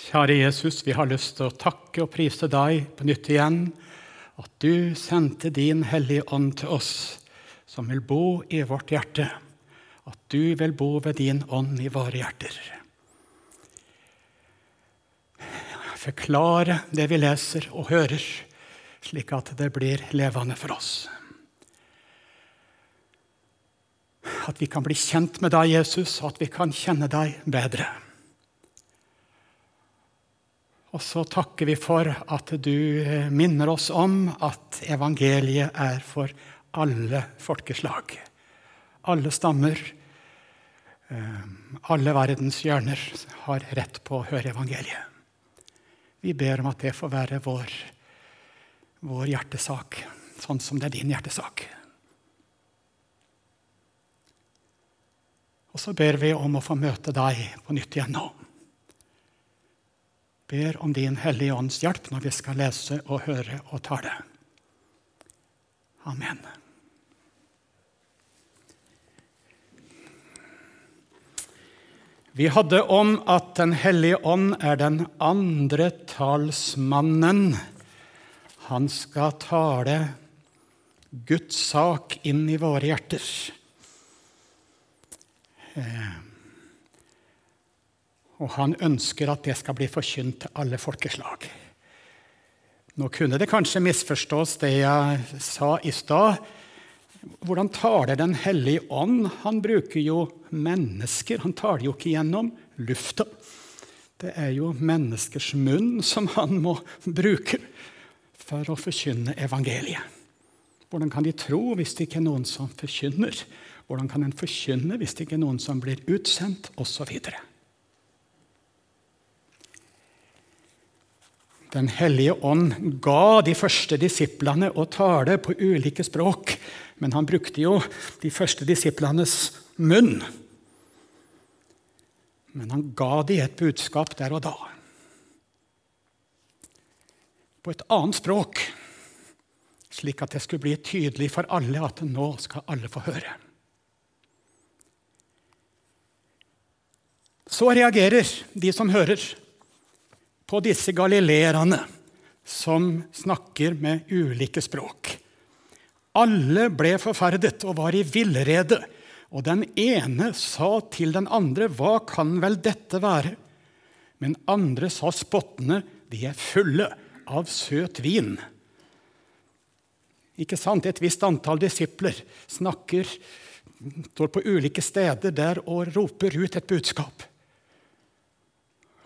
Kjære Jesus, vi har lyst til å takke og prise deg på nytt igjen. At du sendte din Hellige Ånd til oss, som vil bo i vårt hjerte. At du vil bo ved din ånd i våre hjerter. Forklare det vi leser og hører, slik at det blir levende for oss. At vi kan bli kjent med deg, Jesus, og at vi kan kjenne deg bedre. Og så takker vi for at du eh, minner oss om at evangeliet er for alle folkeslag. Alle stammer, eh, alle verdens hjørner har rett på å høre evangeliet. Vi ber om at det får være vår, vår hjertesak, sånn som det er din hjertesak. Og så ber vi om å få møte deg på nytt igjen nå ber om din Hellige Ånds hjelp når vi skal lese og høre og tale. Amen. Vi hadde om at Den hellige ånd er den andre talsmannen. Han skal tale Guds sak inn i våre hjerter. Eh. Og han ønsker at det skal bli forkynt til alle folkeslag. Nå kunne det kanskje misforstås, det jeg sa i stad. Hvordan taler Den hellige ånd? Han bruker jo mennesker. Han taler jo ikke gjennom lufta. Det er jo menneskers munn som han må bruke for å forkynne evangeliet. Hvordan kan de tro hvis det ikke er noen som forkynner? Hvordan kan en forkynne hvis det ikke er noen som blir utsendt, osv.? Den hellige ånd ga de første disiplene å tale på ulike språk, men han brukte jo de første disiplenes munn. Men han ga de et budskap der og da. På et annet språk, slik at det skulle bli tydelig for alle at nå skal alle få høre. Så reagerer de som hører på disse galileerne som snakker med ulike språk. Alle ble forferdet og var i villrede, og den ene sa til den andre, 'Hva kan vel dette være?' Men andre sa spottende, 'De er fulle av søt vin'. Ikke sant? Et visst antall disipler snakker, står på ulike steder der og roper ut et budskap.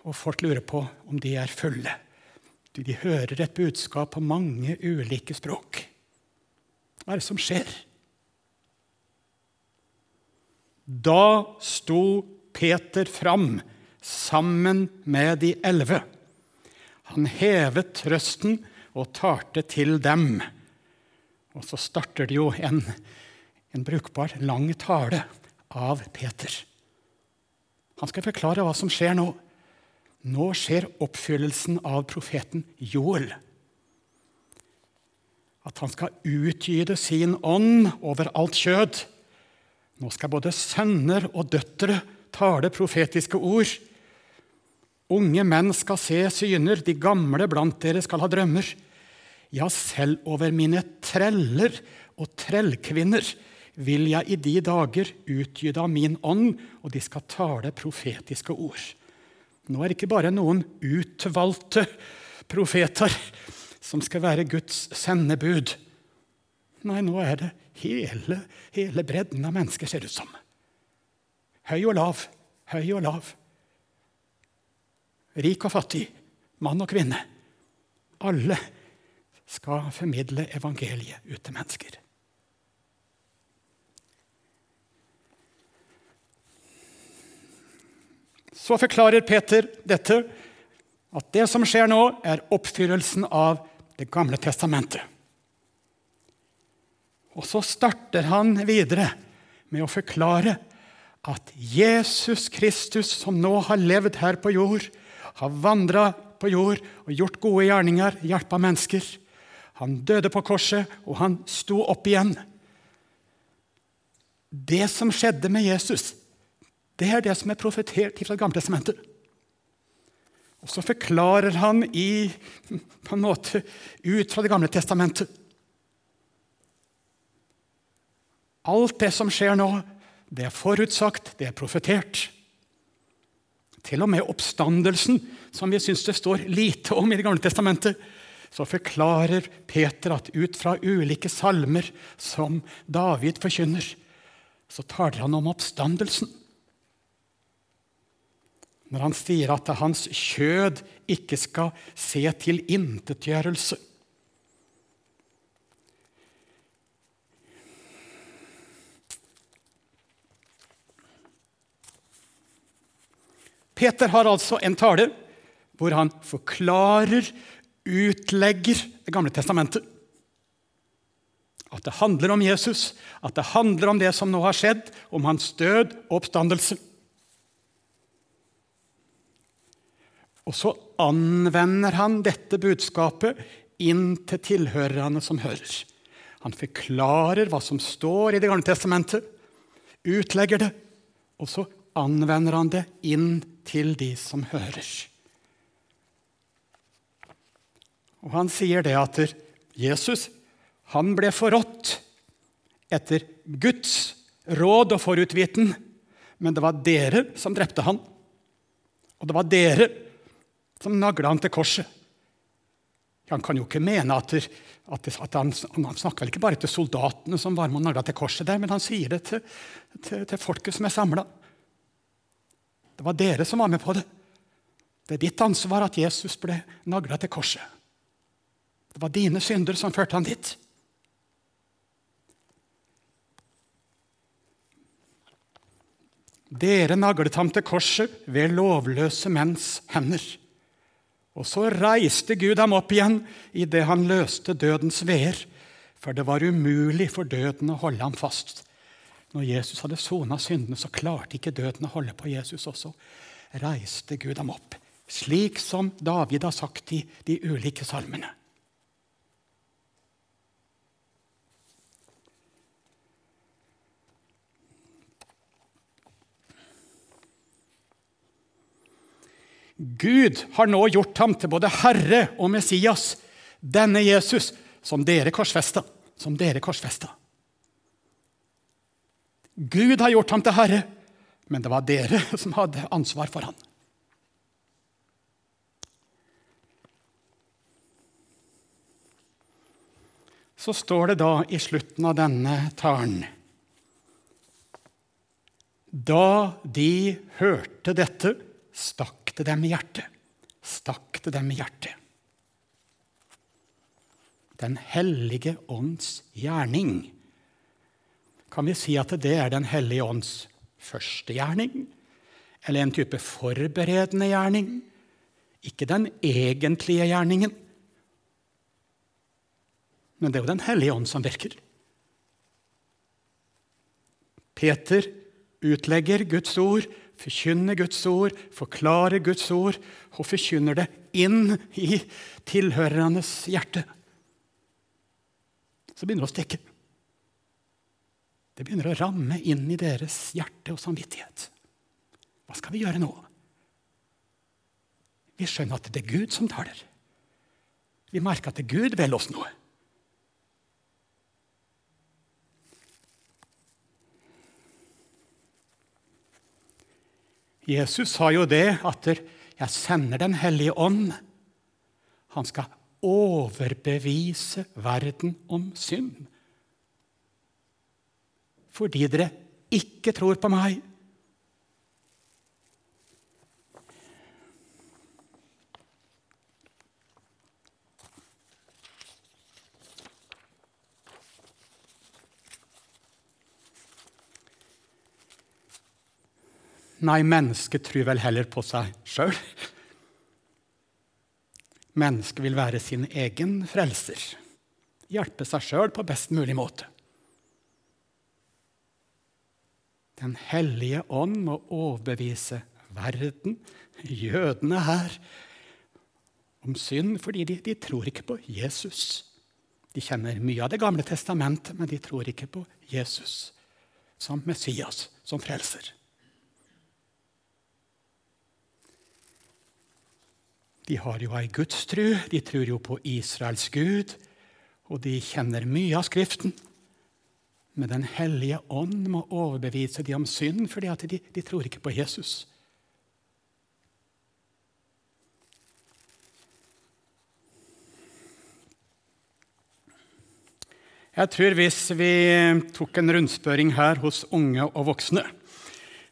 Og folk lurer på om de er fulle. De hører et budskap på mange ulike språk. Hva er det som skjer? Da sto Peter fram sammen med de elleve. Han hevet trøsten og talte til dem. Og så starter det jo en, en brukbar, lang tale av Peter. Han skal forklare hva som skjer nå. Nå skjer oppfyllelsen av profeten Joel. At han skal utgyde sin ånd over alt kjød. Nå skal både sønner og døtre tale profetiske ord. Unge menn skal se syner, de gamle blant dere skal ha drømmer. Ja, selv over mine treller og trellkvinner vil jeg i de dager utgyde av min ånd, og de skal tale profetiske ord. Nå er det ikke bare noen utvalgte profeter som skal være Guds sendebud. Nei, nå er det hele, hele bredden av mennesker, ser det ut som. Høy og lav, høy og lav. Rik og fattig, mann og kvinne. Alle skal formidle evangeliet ut til mennesker. Så forklarer Peter dette, at det som skjer nå, er oppfyllelsen av Det gamle testamentet. Og så starter han videre med å forklare at Jesus Kristus, som nå har levd her på jord, har vandra på jord og gjort gode gjerninger, hjelpa mennesker. Han døde på korset, og han sto opp igjen. Det som skjedde med Jesus, det er det som er profetert fra Gamletestamentet. Og så forklarer han i, på en måte ut fra Det gamle testamentet. Alt det som skjer nå, det er forutsagt, det er profetert. Til og med oppstandelsen, som vi syns det står lite om i Det gamle testamentet, så forklarer Peter at ut fra ulike salmer som David forkynner, så taler han om oppstandelsen. Når han sier at hans kjød ikke skal se til intetgjørelse. Peter har altså en tale hvor han forklarer, utlegger Det gamle testamentet. At det handler om Jesus, at det handler om det som nå har skjedd, om hans død og oppstandelse. Og så anvender han dette budskapet inn til tilhørerne som hører. Han forklarer hva som står i Det gamle testamentet, utlegger det, og så anvender han det inn til de som hører. Og Han sier det at Jesus han ble forrådt etter Guds råd og forutviten, men det var dere som drepte han. Og det var dere som nagla han til korset. Han kan jo ikke mene at, at, at han, han, snakker vel ikke bare til soldatene som var med og nagla til korset der, men han sier det til, til, til folket som er samla. Det var dere som var med på det. Det er ditt ansvar at Jesus ble nagla til korset. Det var dine synder som førte han dit. Dere naglet ham til korset ved lovløse menns hender. Og så reiste Gud ham opp igjen idet han løste dødens veer, for det var umulig for døden å holde ham fast. Når Jesus hadde sona syndene, så klarte ikke døden å holde på Jesus også. Reiste Gud ham opp, slik som David har sagt i de ulike salmene. Gud har nå gjort ham til både Herre og Messias, denne Jesus, som dere korsfesta. Som dere korsfesta. Gud har gjort ham til Herre, men det var dere som hadde ansvar for ham. Så står det da i slutten av denne talen Da de hørte dette, stakk det dem i hjertet. Stakk det dem i hjertet. Den hellige ånds gjerning. Kan vi si at det er Den hellige ånds første gjerning? Eller en type forberedende gjerning? Ikke den egentlige gjerningen. Men det er jo Den hellige ånd som virker. Peter utlegger Guds ord forkynner Guds ord, forklarer Guds ord og forkynner det inn i tilhørernes hjerte. Så begynner det å stikke. Det begynner å ramme inn i deres hjerte og samvittighet. Hva skal vi gjøre nå? Vi skjønner at det er Gud som taler. Vi merker at det er Gud vil oss noe. Jesus sa jo det at 'jeg sender Den hellige ånd'. Han skal overbevise verden om synd. Fordi dere ikke tror på meg. Nei, mennesket tror vel heller på seg sjøl. Mennesket vil være sin egen frelser. Hjelpe seg sjøl på best mulig måte. Den hellige ånd må overbevise verden, jødene her, om synd fordi de, de tror ikke på Jesus. De kjenner mye av Det gamle testamentet, men de tror ikke på Jesus som Messias, som frelser. De har jo ei gudstru, de tror jo på Israels gud, og de kjenner mye av Skriften. Men Den hellige ånd må overbevise dem om synd, fordi de, de tror ikke på Jesus. Jeg tror hvis vi tok en rundspørring her hos unge og voksne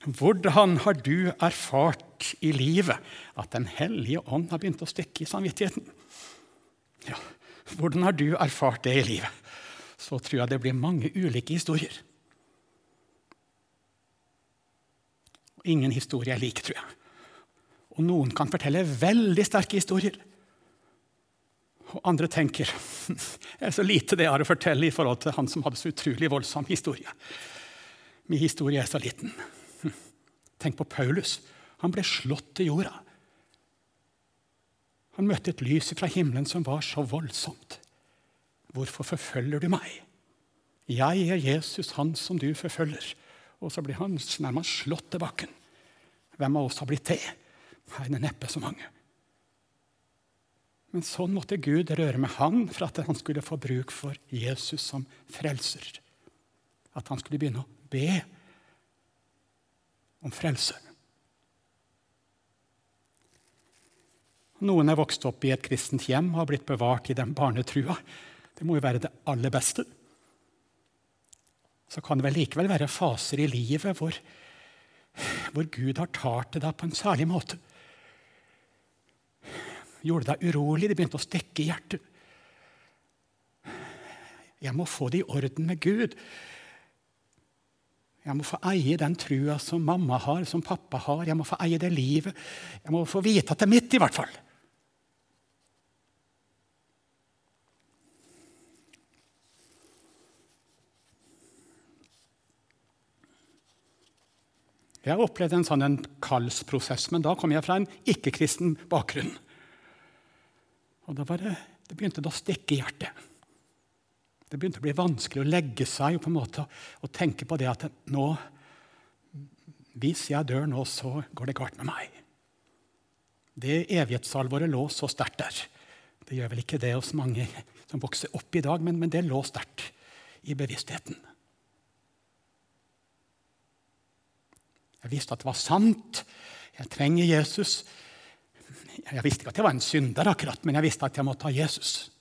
Hvordan har du erfart i livet at Den hellige ånd har begynt å stikke i samvittigheten? Ja, Hvordan har du erfart det i livet? Så tror jeg det blir mange ulike historier. Ingen historie er lik, tror jeg. Og noen kan fortelle veldig sterke historier. Og andre tenker det er så lite det har å fortelle i forhold til han som hadde så utrolig voldsom historie. Min historie er så liten. Tenk på Paulus. Han ble slått til jorda. Han møtte et lys fra himmelen som var så voldsomt. Hvorfor forfølger du meg? Jeg er Jesus, han som du forfølger. Og så blir han nærmest slått til bakken. Hvem av oss har blitt det? Er det neppe så mange. Men sånn måtte Gud røre med han for at han skulle få bruk for Jesus som frelser. At han skulle begynne å be om frelse. Noen er vokst opp i et kristent hjem og har blitt bevart i den barnetrua. Det må jo være det aller beste. Så kan det vel likevel være faser i livet hvor, hvor Gud har talt til deg på en særlig måte gjorde deg urolig. Det begynte å stikke i hjertet. Jeg må få det i orden med Gud. Jeg må få eie den trua som mamma har, som pappa har. Jeg må få eie det livet. Jeg må få vite at det er mitt, i hvert fall. Jeg har opplevd en sånn kallsprosess, men da kom jeg fra en ikke-kristen bakgrunn. Og da det, det begynte det å stikke i hjertet. Det begynte å bli vanskelig å legge seg og på en måte å tenke på det at nå, hvis jeg dør nå, så går det galt med meg. Det evighetsalvoret lå så sterkt der. Det gjør vel ikke det hos mange som vokser opp i dag, men, men det lå sterkt i bevisstheten. Jeg visste at det var sant. Jeg trenger Jesus. Jeg visste ikke at jeg var en synder, akkurat, men jeg visste at jeg måtte ha Jesus.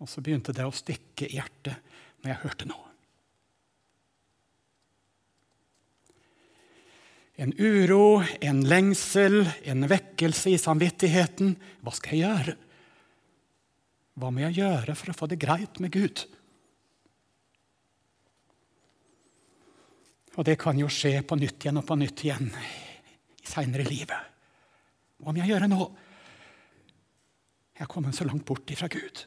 Og så begynte det å stikke i hjertet når jeg hørte noe. En uro, en lengsel, en vekkelse i samvittigheten. Hva skal jeg gjøre? Hva må jeg gjøre for å få det greit med Gud? Og det kan jo skje på nytt igjen og på nytt igjen seinere i livet. Hva må jeg gjøre nå? Jeg er kommet så langt bort ifra Gud.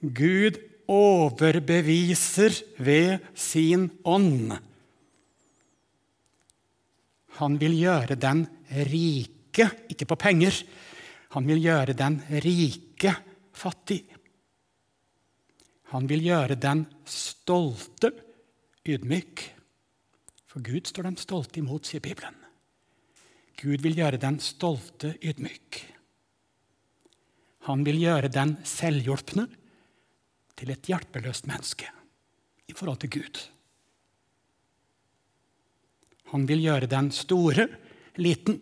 Gud overbeviser ved sin ånd. Han vil gjøre den rike, ikke på penger. Han vil gjøre den rike fattig. Han vil gjøre den stolte ydmyk. For Gud står den stolte imot, sier Bibelen. Gud vil gjøre den stolte ydmyk. Han vil gjøre den selvhjulpne til et hjelpeløst menneske i forhold til Gud. Han vil gjøre den store liten.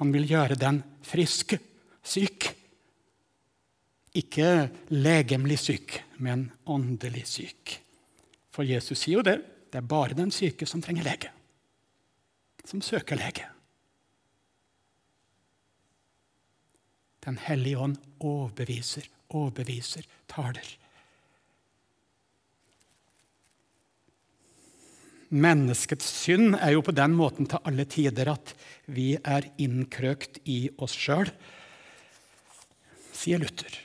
Han vil gjøre den friske syk. Ikke legemlig syk, men åndelig syk. For Jesus sier jo det. Det er bare den syke som trenger lege. Som søker lege. Den hellige ånd overbeviser, overbeviser, taler. Menneskets synd er jo på den måten til alle tider at vi er innkrøkt i oss sjøl, sier Luther.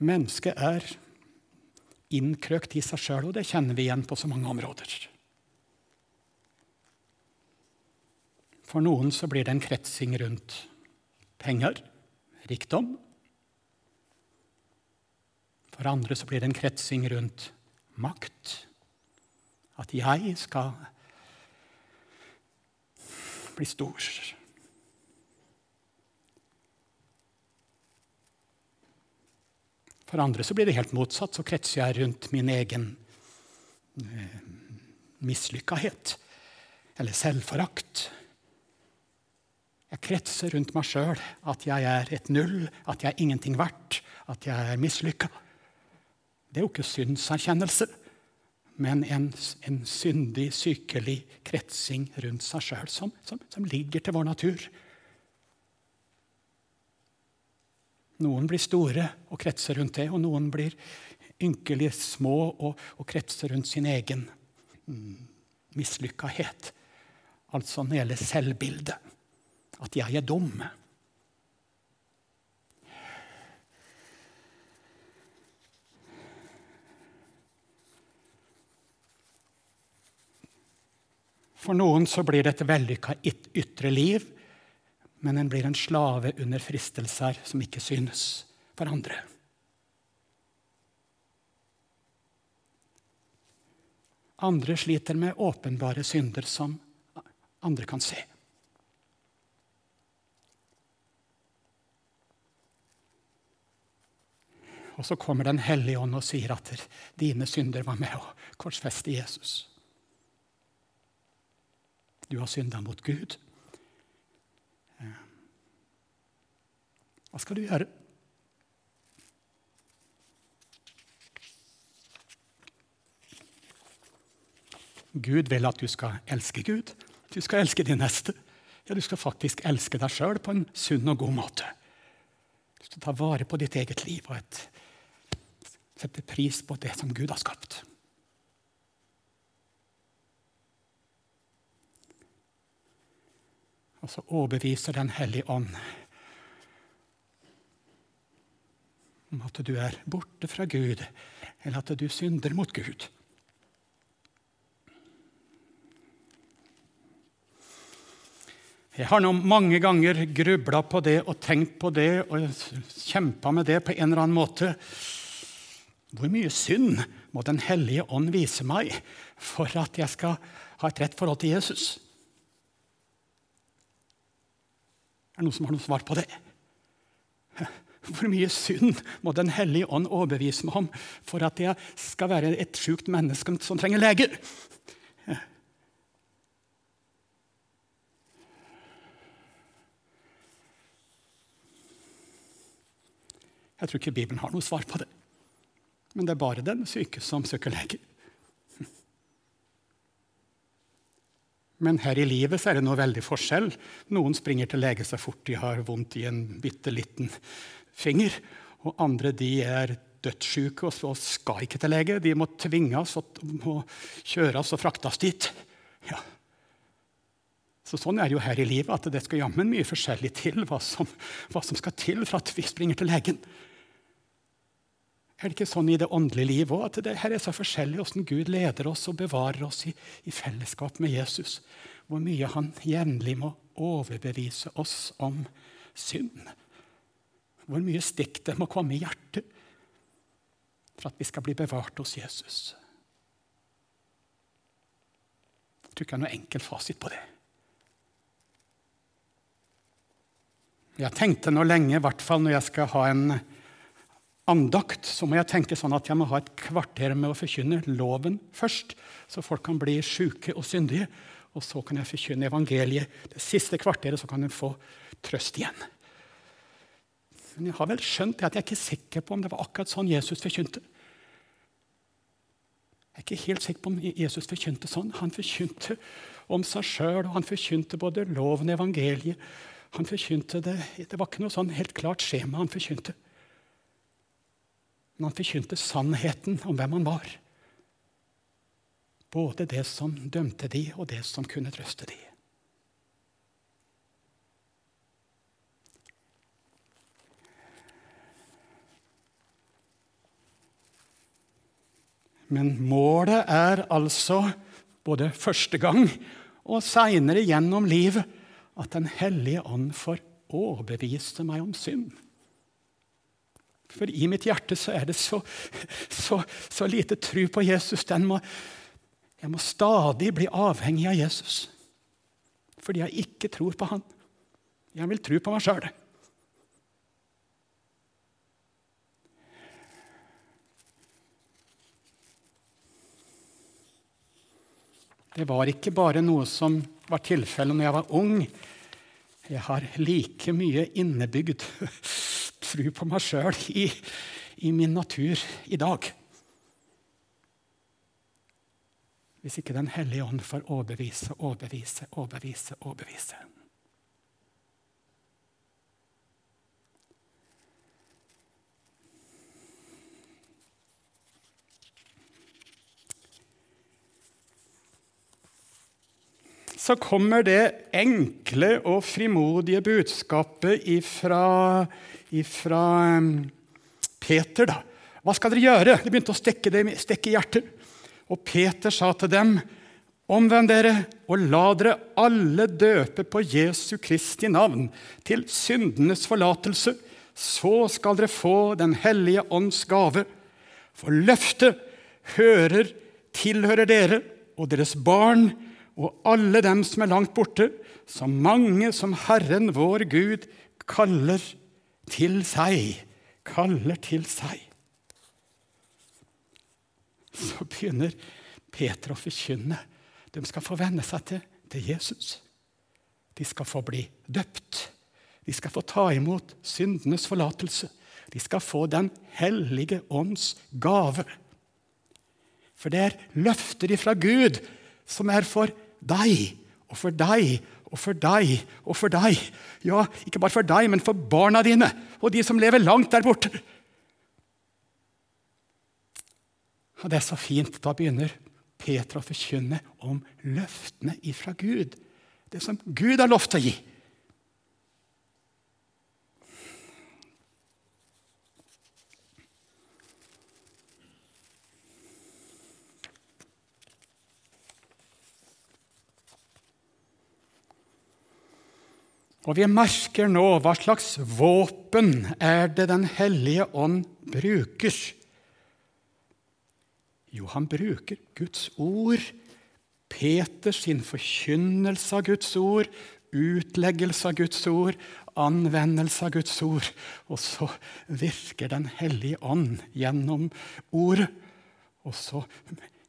Mennesket er innkrøkt i seg sjøl, og det kjenner vi igjen på så mange områder. For noen så blir det en kretsing rundt penger, rikdom. For andre så blir det en kretsing rundt makt, At jeg skal bli stor. For andre så blir det helt motsatt. Så kretser jeg rundt min egen eh, mislykkethet eller selvforakt. Jeg kretser rundt meg sjøl, at jeg er et null, at jeg er ingenting verdt, at jeg er mislykka. Det er jo ikke syndserkjennelse, men en, en syndig, sykelig kretsing rundt seg sjøl som, som, som ligger til vår natur. Noen blir store og kretser rundt det, og noen blir ynkelig små og, og kretser rundt sin egen mm, mislykkethet. Altså gjelder selvbildet. At jeg er dum. For noen så blir det et vellykka ytre liv men en blir en slave under fristelser som ikke synes for andre. Andre sliter med åpenbare synder som andre kan se. Og så kommer Den hellige ånd og sier at dine synder var med å korsfeste Jesus. Du har synda mot Gud. Hva skal du gjøre? Gud vil at du skal elske Gud. Du skal elske din neste. Ja, Du skal faktisk elske deg sjøl på en sunn og god måte. Du skal ta vare på ditt eget liv og et, sette pris på det som Gud har skapt. Og så overbeviser Den hellige ånd om at du er borte fra Gud, eller at du synder mot Gud. Jeg har nå mange ganger grubla på det og tenkt på det og kjempa med det på en eller annen måte. Hvor mye synd må Den hellige ånd vise meg for at jeg skal ha et rett forhold til Jesus? Er det noen som har noe svar på det? Hvor mye synd må Den hellige ånd overbevise meg om for at jeg skal være et sjukt menneske som trenger leger? Jeg tror ikke Bibelen har noe svar på det. Men det er bare den syke som søker lege. Men her i livet er det noe veldig forskjell. Noen springer til lege så fort de har vondt i en bitte liten finger. Og andre de er dødssyke og skal ikke til lege. De må tvinges og kjøres og fraktes dit. Ja. Så Sånn er det jo her i livet, at det skal jammen mye forskjellig til hva som, hva som, skal til for at vi springer til legen. Er det ikke sånn i det åndelige livet òg? At det her er så forskjellig hvordan Gud leder oss og bevarer oss i, i fellesskap med Jesus. Hvor mye han jevnlig må overbevise oss om synd hvor mye stikk det må komme i hjertet for at vi skal bli bevart hos Jesus. Jeg tror ikke jeg har noen enkel fasit på det. Jeg tenkte nå lenge, i hvert fall når jeg skal ha en andakt, så må jeg tenke sånn at jeg må ha et kvarter med å forkynne loven først, så folk kan bli sjuke og syndige. Og så kan jeg forkynne evangeliet. Det siste kvarteret så kan de få trøst igjen. Men jeg har vel skjønt at jeg er ikke sikker på om det var akkurat sånn Jesus forkynte. Jeg er ikke helt sikker på om Jesus forkynte sånn. Han forkynte om seg sjøl, og han forkynte både loven og evangeliet. Han forkynte det, det var ikke noe sånn helt klart skjema han forkynte. Men han forkynte sannheten om hvem han var. Både det som dømte de, og det som kunne trøste de. Men målet er altså, både første gang og seinere gjennom livet, at Den hellige ånd får overbevise meg om synd. For i mitt hjerte så er det så, så, så lite tru på Jesus. Må Jeg må stadig bli avhengig av Jesus fordi jeg ikke tror på han. Jeg vil tro på meg sjøl. Det var ikke bare noe som var tilfellet når jeg var ung. Jeg har like mye innebygd tro på meg sjøl i, i, min natur i dag. Hvis ikke Den hellige ånd får overbevise, overbevise, overbevise, overbevise. Så kommer det enkle og frimodige budskapet ifra, ifra Peter. da. Hva skal dere gjøre? Det begynte å stekke, dem, stekke hjertet. Og Peter sa til dem, omvend dere og la dere alle døpe på Jesu Kristi navn til syndenes forlatelse. Så skal dere få Den hellige ånds gave. For løftet hører, tilhører dere og deres barn og alle dem som er langt borte, så mange som Herren vår Gud kaller til seg. Kaller til seg. Så begynner Peter å forkynne. De skal få venne seg til, til Jesus. De skal få bli døpt. De skal få ta imot syndenes forlatelse. De skal få Den hellige ånds gave. For det er løfter ifra Gud som er for deg og for deg og for deg og for deg. Ja, ikke bare for deg, men for barna dine og de som lever langt der borte. Og Det er så fint. Da begynner Peter å forkynne om løftene ifra Gud. Det som Gud har lovt å gi. Og vi merker nå hva slags våpen er det Den hellige ånd bruker. Jo, han bruker Guds ord, Peter sin forkynnelse av Guds ord, utleggelse av Guds ord, anvendelse av Guds ord. Og så virker Den hellige ånd gjennom ordet. Og så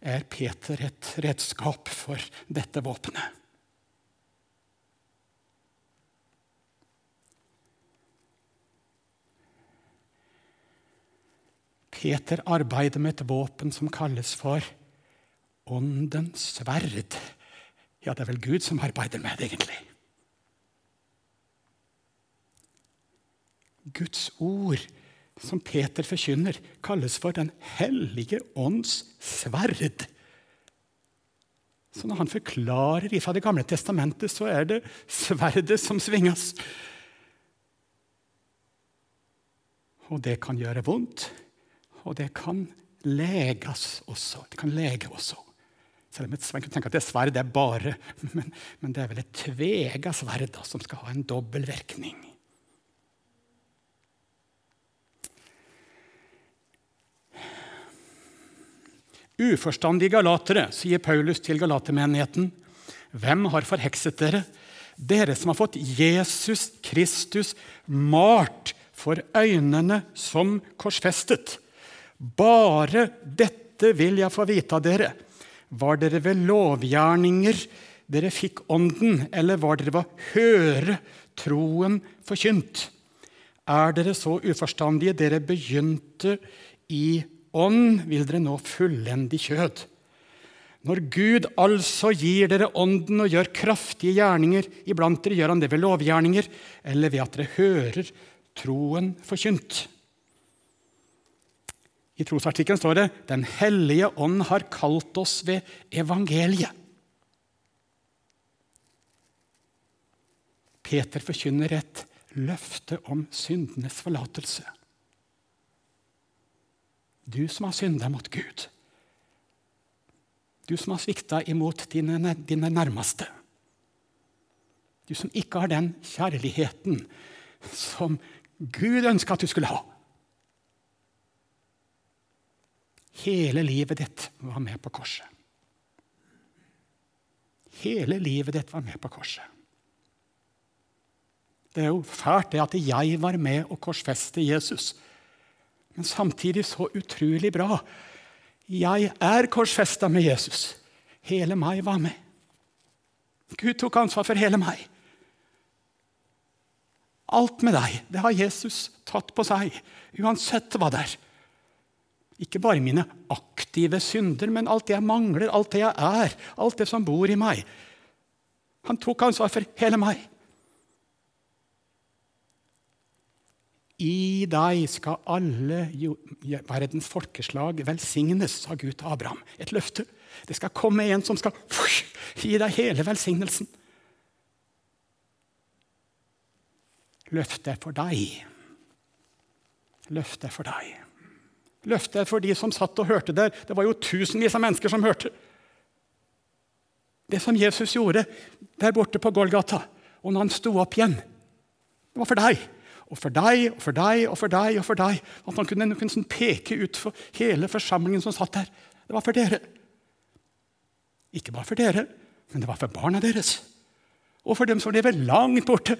er Peter et redskap for dette våpenet. Peter arbeider med et våpen som kalles for åndens sverd. Ja, det er vel Gud som arbeider med det, egentlig. Guds ord, som Peter forkynner, kalles for Den hellige ånds sverd. Så når han forklarer fra Det gamle testamentet, så er det sverdet som svinges. Og det kan gjøre vondt. Og det kan leges også. Det kan lege også. Selv om et sverd, tenke at det sverd er bare men, men, det er vel et tvega sverd som skal ha en dobbel virkning. Uforstandige galatere, sier Paulus til galatermenigheten. Hvem har forhekset dere? Dere som har fått Jesus Kristus malt for øynene som korsfestet. Bare dette vil jeg få vite av dere. Var dere ved lovgjerninger dere fikk ånden, eller var dere ved å høre troen forkynt? Er dere så uforstandige dere begynte i ånd, vil dere nå fullende kjød. Når Gud altså gir dere ånden og gjør kraftige gjerninger iblant dere, gjør han det ved lovgjerninger eller ved at dere hører troen forkynt. I trosartikkelen står det 'Den hellige ånd har kalt oss ved evangeliet'. Peter forkynner et løfte om syndenes forlatelse. Du som har synda mot Gud. Du som har svikta imot dine, dine nærmeste. Du som ikke har den kjærligheten som Gud ønska at du skulle ha. Hele livet ditt var med på korset. hele livet ditt var med på korset. Det er jo fælt det at jeg var med å korsfeste Jesus. Men samtidig så utrolig bra. Jeg er korsfesta med Jesus. Hele meg var med. Gud tok ansvar for hele meg. Alt med deg, det har Jesus tatt på seg, uansett hva det er. Ikke bare mine aktive synder, men alt det jeg mangler, alt det jeg er, alt det som bor i meg. Han tok ansvar for hele meg. I deg skal alle verdens folkeslag velsignes, sa Gud til Abraham. Et løfte. Det skal komme en som skal gi deg hele velsignelsen. Løftet er for deg. Løftet er for deg. Løftet er for de som satt og hørte der. Det var jo tusenvis av mennesker som hørte. Det som Jesus gjorde der borte på Golgata, og når han sto opp igjen, det var for deg. Og for deg og for deg og for deg. og for deg. At han kunne, kunne sånn peke ut for hele forsamlingen som satt der. Det var for dere. Ikke bare for dere, men det var for barna deres. Og for dem som lever langt borte.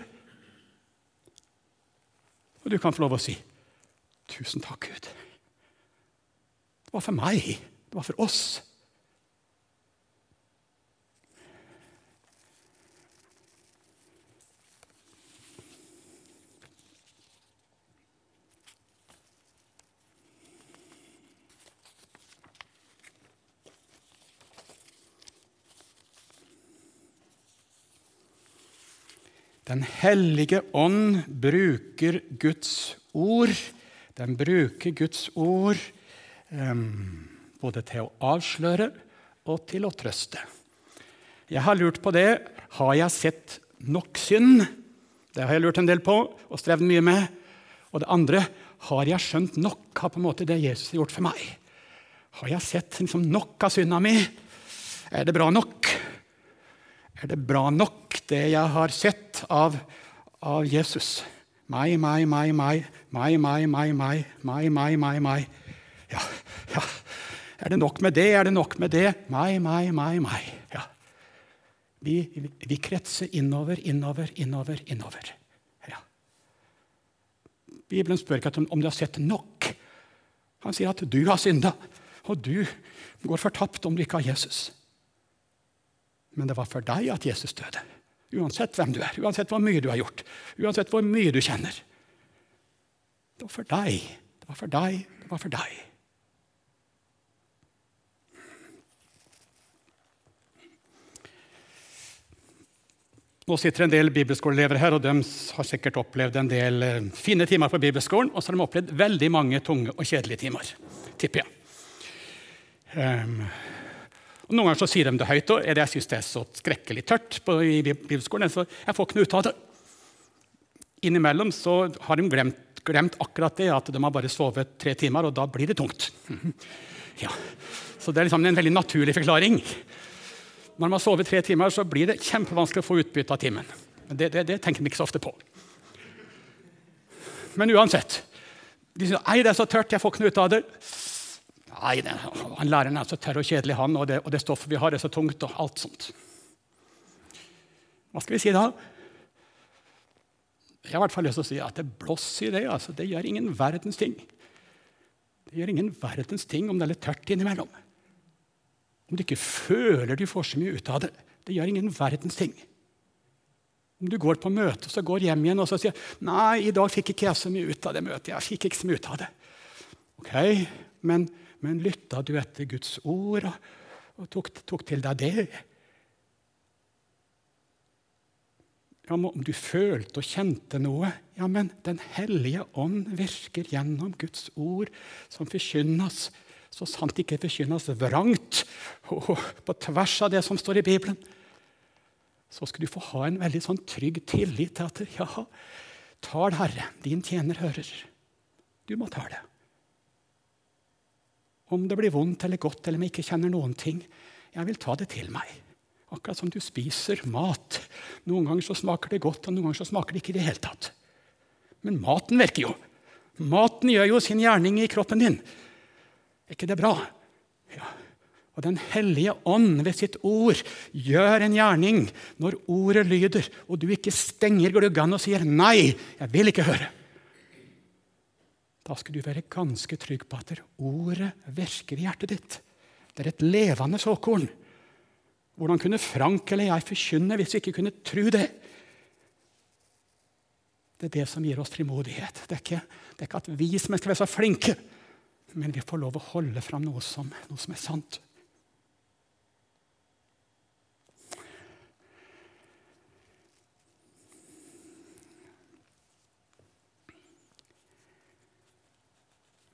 Og du kan få lov å si tusen takk, Gud. Det var for meg. Det var for oss. Den hellige ånd bruker Guds ord. Den bruker Guds ord både til å avsløre og til å trøste. Jeg har lurt på det. Har jeg sett nok synd? Det har jeg lurt en del på og strevd mye med. Og det andre har jeg skjønt nok av på en måte det Jesus har gjort for meg? Har jeg sett liksom, nok av synda mi? Er det bra nok? Er det bra nok, det jeg har sett av, av Jesus? Meg, meg, meg, meg, meg, meg, meg, meg, meg, meg, meg, meg. Ja, ja. Er det nok med det? Er det nok med det? Meg, meg, meg, meg. Ja. Vi, vi kretser innover, innover, innover, innover. Ja. Bibelen spør ikke om, du har sett nok. Han sier at du har synda, og du går fortapt om du ikke har Jesus. Men det var for deg at Jesus døde. Uansett hvem du er, uansett hvor mye du har gjort, uansett hvor mye du kjenner. Det var for deg, det var for deg, det var for deg. Nå sitter en del bibelskoleelever her, og de har sikkert opplevd en del eh, fine timer på bibelskolen. Og så har de opplevd veldig mange tunge og kjedelige timer, tipper jeg. Um, og Noen ganger så sier de det høyt, og jeg syns det er så skrekkelig tørt på, i bibelskolen. så jeg får ikke noe ut av det. Innimellom så har de glemt, glemt, akkurat det, at de har bare sovet tre timer, og da blir det tungt. Ja. Så det er liksom en veldig naturlig forklaring. Når man har sovet tre timer, så blir det kjempevanskelig å få utbytte av timen. Det, det, det tenker man ikke så ofte på. Men uansett. De sier «Ei, det er så tørt, jeg får ikke noe ut av det. Nei, det, han læreren er så tørr og kjedelig, han, og det, og det stoffet vi har, er så tungt. og alt sånt. Hva skal vi si da? Jeg har i hvert fall lyst til å si at det blåser i det. altså Det gjør ingen verdens ting. Det gjør ingen verdens ting om det er litt tørt innimellom. Om du ikke føler du får så mye ut av det. Det gjør ingen verdens ting. Om du går på møte så går hjem igjen og så sier nei, i dag fikk ikke jeg så mye ut av det møtet. jeg fikk ikke så mye ut av det. Ok, Men men lytta du etter Guds ord og, og tok, tok, til deg det? Ja, Om du følte og kjente noe Ja, men Den hellige ånd virker gjennom Guds ord, som forkynnes, så sant ikke forkynnes vrangt og på tvers av det som står i Bibelen. Så skal du få ha en veldig sånn trygg tillit til at ja, tal Herre, din tjener hører. Du må ta det. Om det blir vondt eller godt eller om jeg ikke kjenner noen ting. Jeg vil ta det til meg. Akkurat som du spiser mat. Noen ganger så smaker det godt, og noen ganger så smaker det ikke i det hele tatt. Men maten virker jo. Maten gjør jo sin gjerning i kroppen din. Er ikke det bra? Ja. Og Den hellige ånd ved sitt ord gjør en gjerning når ordet lyder, og du ikke stenger gluggene og sier 'nei, jeg vil ikke høre'. Da skal du være ganske trygg på at ordet virker i hjertet ditt. Det er et levende såkorn. Hvordan kunne Frank eller jeg forkynne hvis vi ikke kunne tro det? Det er det som gir oss frimodighet. Det er ikke, det er ikke at vi som skal være så flinke, men vi får lov å holde fram noe som, noe som er sant.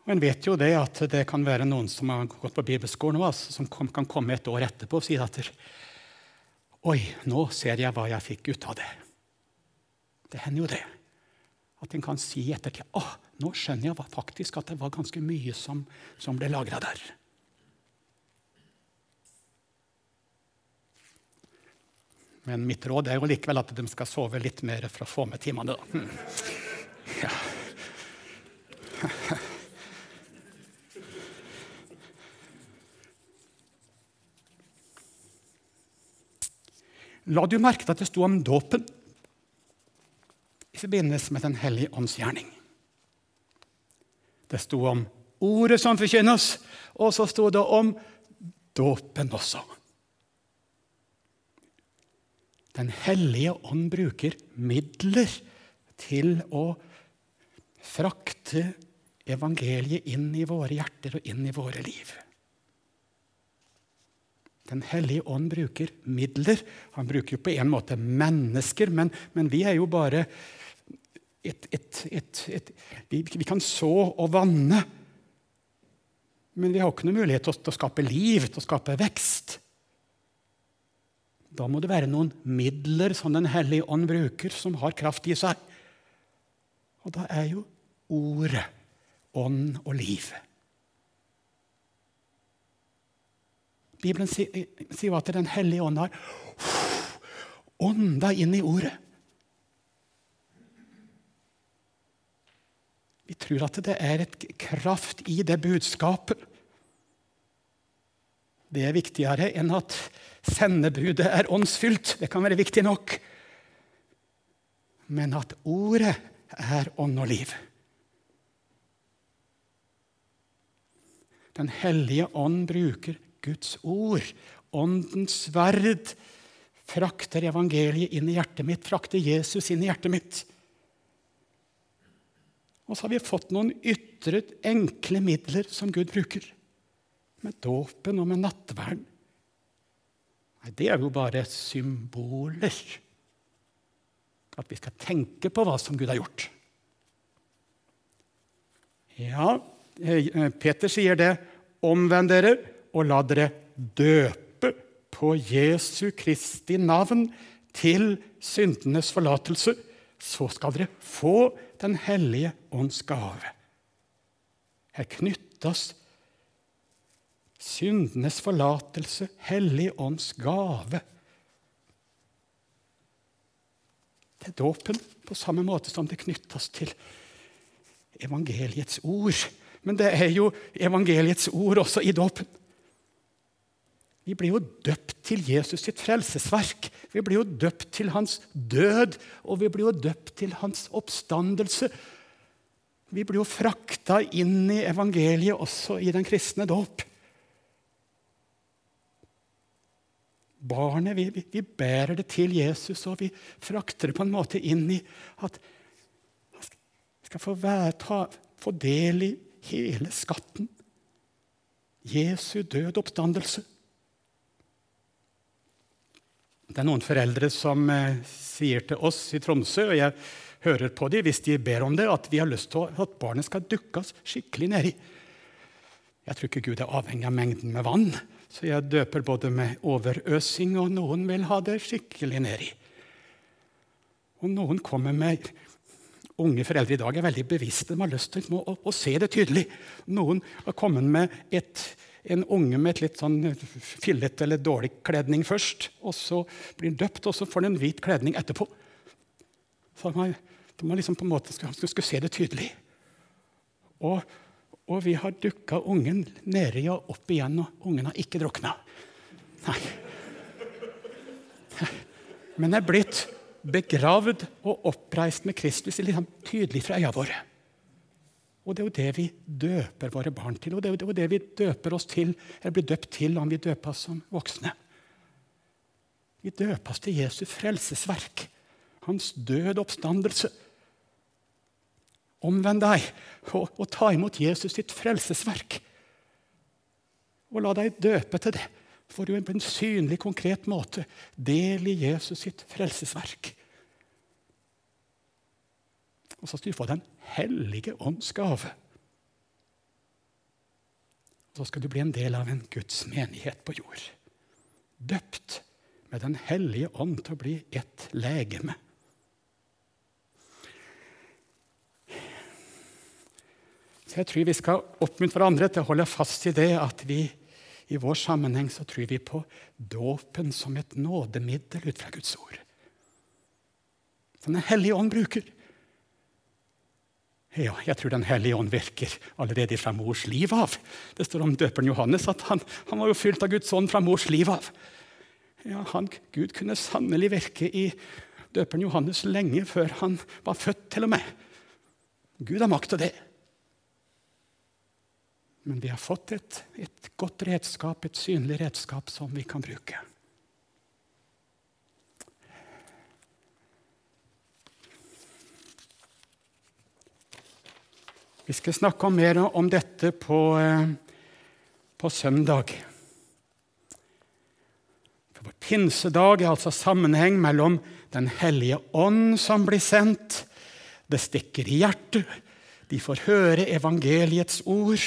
Og En vet jo det at det kan være noen som har gått på bibelskolen, altså, som kan komme et år etterpå og si at Oi, nå ser jeg hva jeg fikk ut av det. Det hender jo det. At en kan si i ettertid ah, nå skjønner jeg faktisk at det var ganske mye som, som ble lagra der. Men mitt råd er jo likevel at de skal sove litt mer for å få med timene. Hmm. Ja. La du merke til at det sto om dåpen? I forbindelse med Den hellige ånds gjerning. Det sto om ordet som forkynnes, og så sto det om dåpen også. Den hellige ånd bruker midler til å frakte evangeliet inn i våre hjerter og inn i våre liv. Den hellige ånd bruker midler. Han bruker jo på en måte mennesker, men, men vi er jo bare et, et, et, vi, vi, kan så og vanne, men vi har ikke noen mulighet til å, til å skape liv, til å skape vekst. Da må det være noen midler som Den hellige ånd bruker, som har kraft i seg. Og da er jo ordet ånd og liv. Bibelen sier at Den hellige ånd har ånda inn i ordet. Vi tror at det er et kraft i det budskapet. Det er viktigere enn at sendebudet er åndsfylt. Det kan være viktig nok. Men at ordet er ånd og liv. Den hellige ånd bruker Guds ord, åndens sverd, frakter evangeliet inn i hjertet mitt, frakter Jesus inn i hjertet mitt. Og så har vi fått noen ytre, enkle midler som Gud bruker. Med dåpen og med nattverden. Nei, det er jo bare symboler. At vi skal tenke på hva som Gud har gjort. Ja, eh, Peter sier det. Omvend dere og la dere døpe på Jesu Kristi navn til syndenes forlatelse. Så skal dere få den hellige ånds gave. Her knyttes syndenes forlatelse, Hellig ånds gave. Det er dåpen, på samme måte som det knyttes til evangeliets ord. Men det er jo evangeliets ord også i dåpen. Vi blir jo døpt til Jesus sitt frelsesverk. Vi blir jo døpt til hans død, og vi blir jo døpt til hans oppstandelse. Vi blir jo frakta inn i evangeliet også i den kristne dåp. Barnet, vi, vi, bærer det til Jesus, og vi frakter det på en måte inn i at vi skal få, være, ta, få del i hele skatten. Jesu død oppstandelse. Det er noen foreldre som eh, sier til oss i Tromsø, og jeg hører på dem hvis de ber om det, at vi har lyst til at barnet skal dukkes skikkelig nedi. Jeg tror ikke Gud er avhengig av mengden med vann, så jeg døper både med overøsing, og noen vil ha det skikkelig nedi. Og noen kommer med Unge foreldre i dag er veldig bevisste. De har lyst til å, å, å se det tydelig. Noen har kommet med et en unge med et litt sånn fillete eller dårlig kledning først. og Så blir han døpt, og så får han en hvit kledning etterpå. Så man, man liksom på en måte skulle, skulle se det tydelig. Og, Og vi har dukka ungen nedi og opp igjen, og ungen har ikke drukna. Nei. Men er blitt begravd og oppreist med Kristus liksom tydelig fra øya våre. Og det er jo det vi døper våre barn til, og det er jo det vi døper oss til, eller blir døpt til om vi døper oss som voksne. Vi døpes til Jesu frelsesverk, hans død oppstandelse. Omvend deg og, og ta imot Jesus sitt frelsesverk. Og la deg døpe til det for du på en synlig, konkret måte del i Jesus sitt frelsesverk. Og så skal du få Den hellige ånds gave. Så skal du bli en del av en Guds menighet på jord. Døpt med Den hellige ånd til å bli ett legeme. Så jeg tror vi skal oppmuntre hverandre til å holde fast i det at vi i vår sammenheng så tror vi på dåpen som et nådemiddel ut fra Guds ord. Som Den hellige ånd bruker. Ja, jeg tror Den hellige ånd virker allerede fra mors liv av. Det står om døperen Johannes at han, han var jo fylt av Guds ånd fra mors liv av. Ja, han, Gud kunne sannelig virke i døperen Johannes lenge før han var født, til og med. Gud har makt til det. Men vi har fått et, et godt redskap, et synlig redskap, som vi kan bruke. Vi skal snakke mer om dette på, eh, på søndag. For Pinsedag er altså sammenheng mellom Den hellige ånd som blir sendt. Det stikker i hjertet. De får høre evangeliets ord.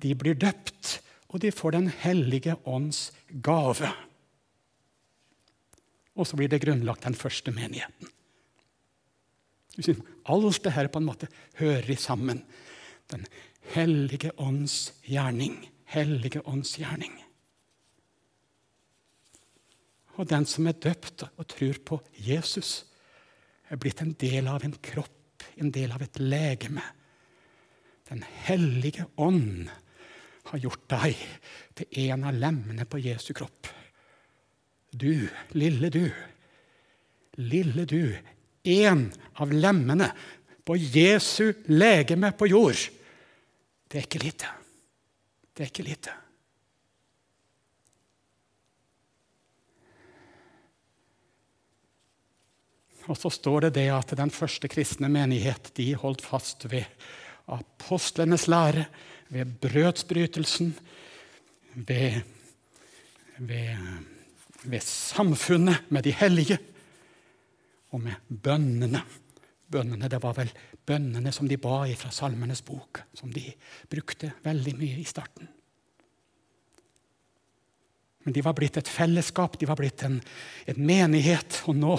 De blir døpt, og de får Den hellige ånds gave. Og så blir det grunnlagt den første menigheten. Alt det her på en måte hører sammen. Den hellige ånds gjerning. Hellige ånds gjerning. Og den som er døpt og tror på Jesus, er blitt en del av en kropp, en del av et legeme. Den hellige ånd har gjort deg til en av lemmene på Jesu kropp. Du, lille du, lille du, en av lemmene på Jesu legeme på jord. Det er ikke lite. Det er ikke lite. Og så står det det at den første kristne menighet de holdt fast ved apostlenes lære, ved brødsbrytelsen, ved, ved, ved samfunnet med de hellige og med bønnene. Bønnene, Det var vel bønnene som de ba i fra Salmenes bok, som de brukte veldig mye i starten. Men de var blitt et fellesskap, de var blitt en, en menighet. Og nå,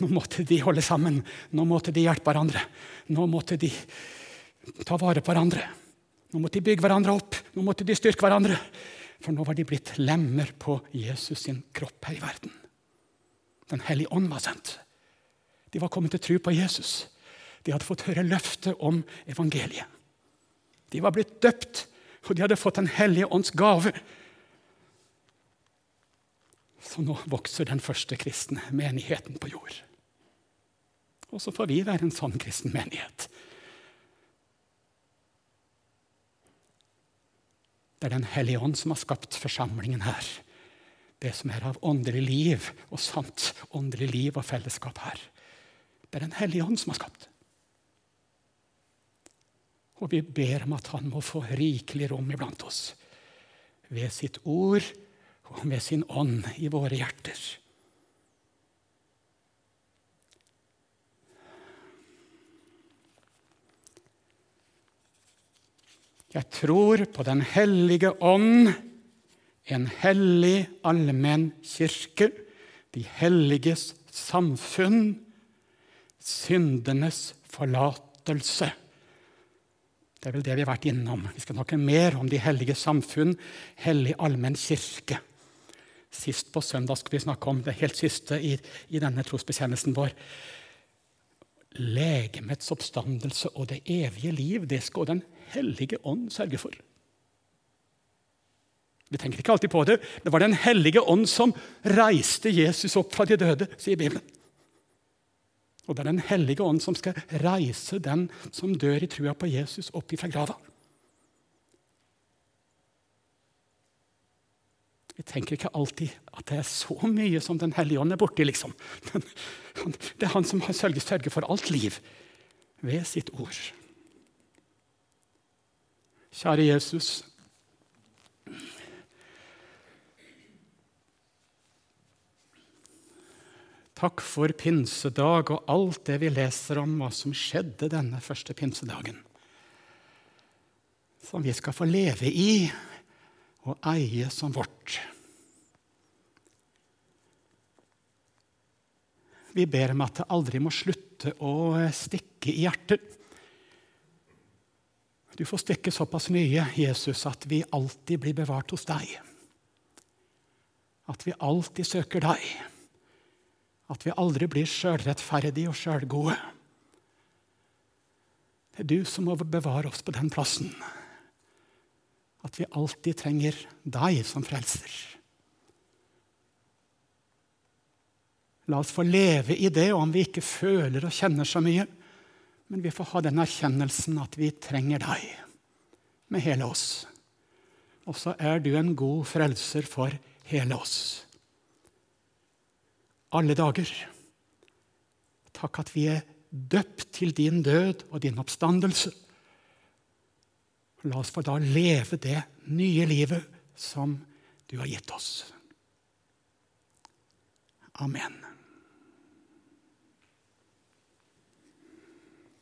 nå, måtte de holde sammen. Nå måtte de hjelpe hverandre. Nå måtte de ta vare på hverandre. Nå måtte de bygge hverandre opp, nå måtte de styrke hverandre. For nå var de blitt lemmer på Jesus sin kropp her i verden. Den hellige ånd var sendt. De var kommet til tro på Jesus. De hadde fått høre løftet om evangeliet. De var blitt døpt, og de hadde fått Den hellige ånds gave. Så nå vokser den første kristne menigheten på jord. Og så får vi være en sånn kristen menighet Det er Den hellige ånd som har skapt forsamlingen her. Det som er av åndelig liv og sant åndelig liv og fellesskap her. Det er Den hellige ånd som har skapt. Og vi ber om at han må få rikelig rom iblant oss. Ved sitt ord og med sin ånd i våre hjerter. Jeg tror på Den hellige ånd, en hellig allmenn kirke, de helliges samfunn, syndenes forlatelse. Det er vel det vi har vært innom. Vi skal snakke mer om de hellige samfunn, hellig allmenn kirke. Sist på søndag skal vi snakke om det helt siste i, i denne trosbekjennelsen vår. Legemets oppstandelse og det evige liv, det skal Den hellige ånd sørge for. Vi tenker ikke alltid på det. Det var Den hellige ånd som reiste Jesus opp fra de døde, sier Bibelen. Og det er Den hellige ånd som skal reise den som dør i trua på Jesus, opp ifra grava. Vi tenker ikke alltid at det er så mye som Den hellige ånd er borti, liksom. Men det er han som har sørger for alt liv ved sitt ord. Kjære Jesus. Takk for pinsedag og alt det vi leser om hva som skjedde denne første pinsedagen. Som vi skal få leve i og eie som vårt. Vi ber om at det aldri må slutte å stikke i hjertet. Du får stikke såpass mye, Jesus, at vi alltid blir bevart hos deg. At vi alltid søker deg. At vi aldri blir sjølrettferdige og sjølgode. Det er du som må bevare oss på den plassen at vi alltid trenger deg som frelser. La oss få leve i det, om vi ikke føler og kjenner så mye. Men vi får ha den erkjennelsen at vi trenger deg med hele oss. Og så er du en god frelser for hele oss. Alle dager. Takk at vi er døpt til din død og din oppstandelse. La oss få da leve det nye livet som du har gitt oss. Amen.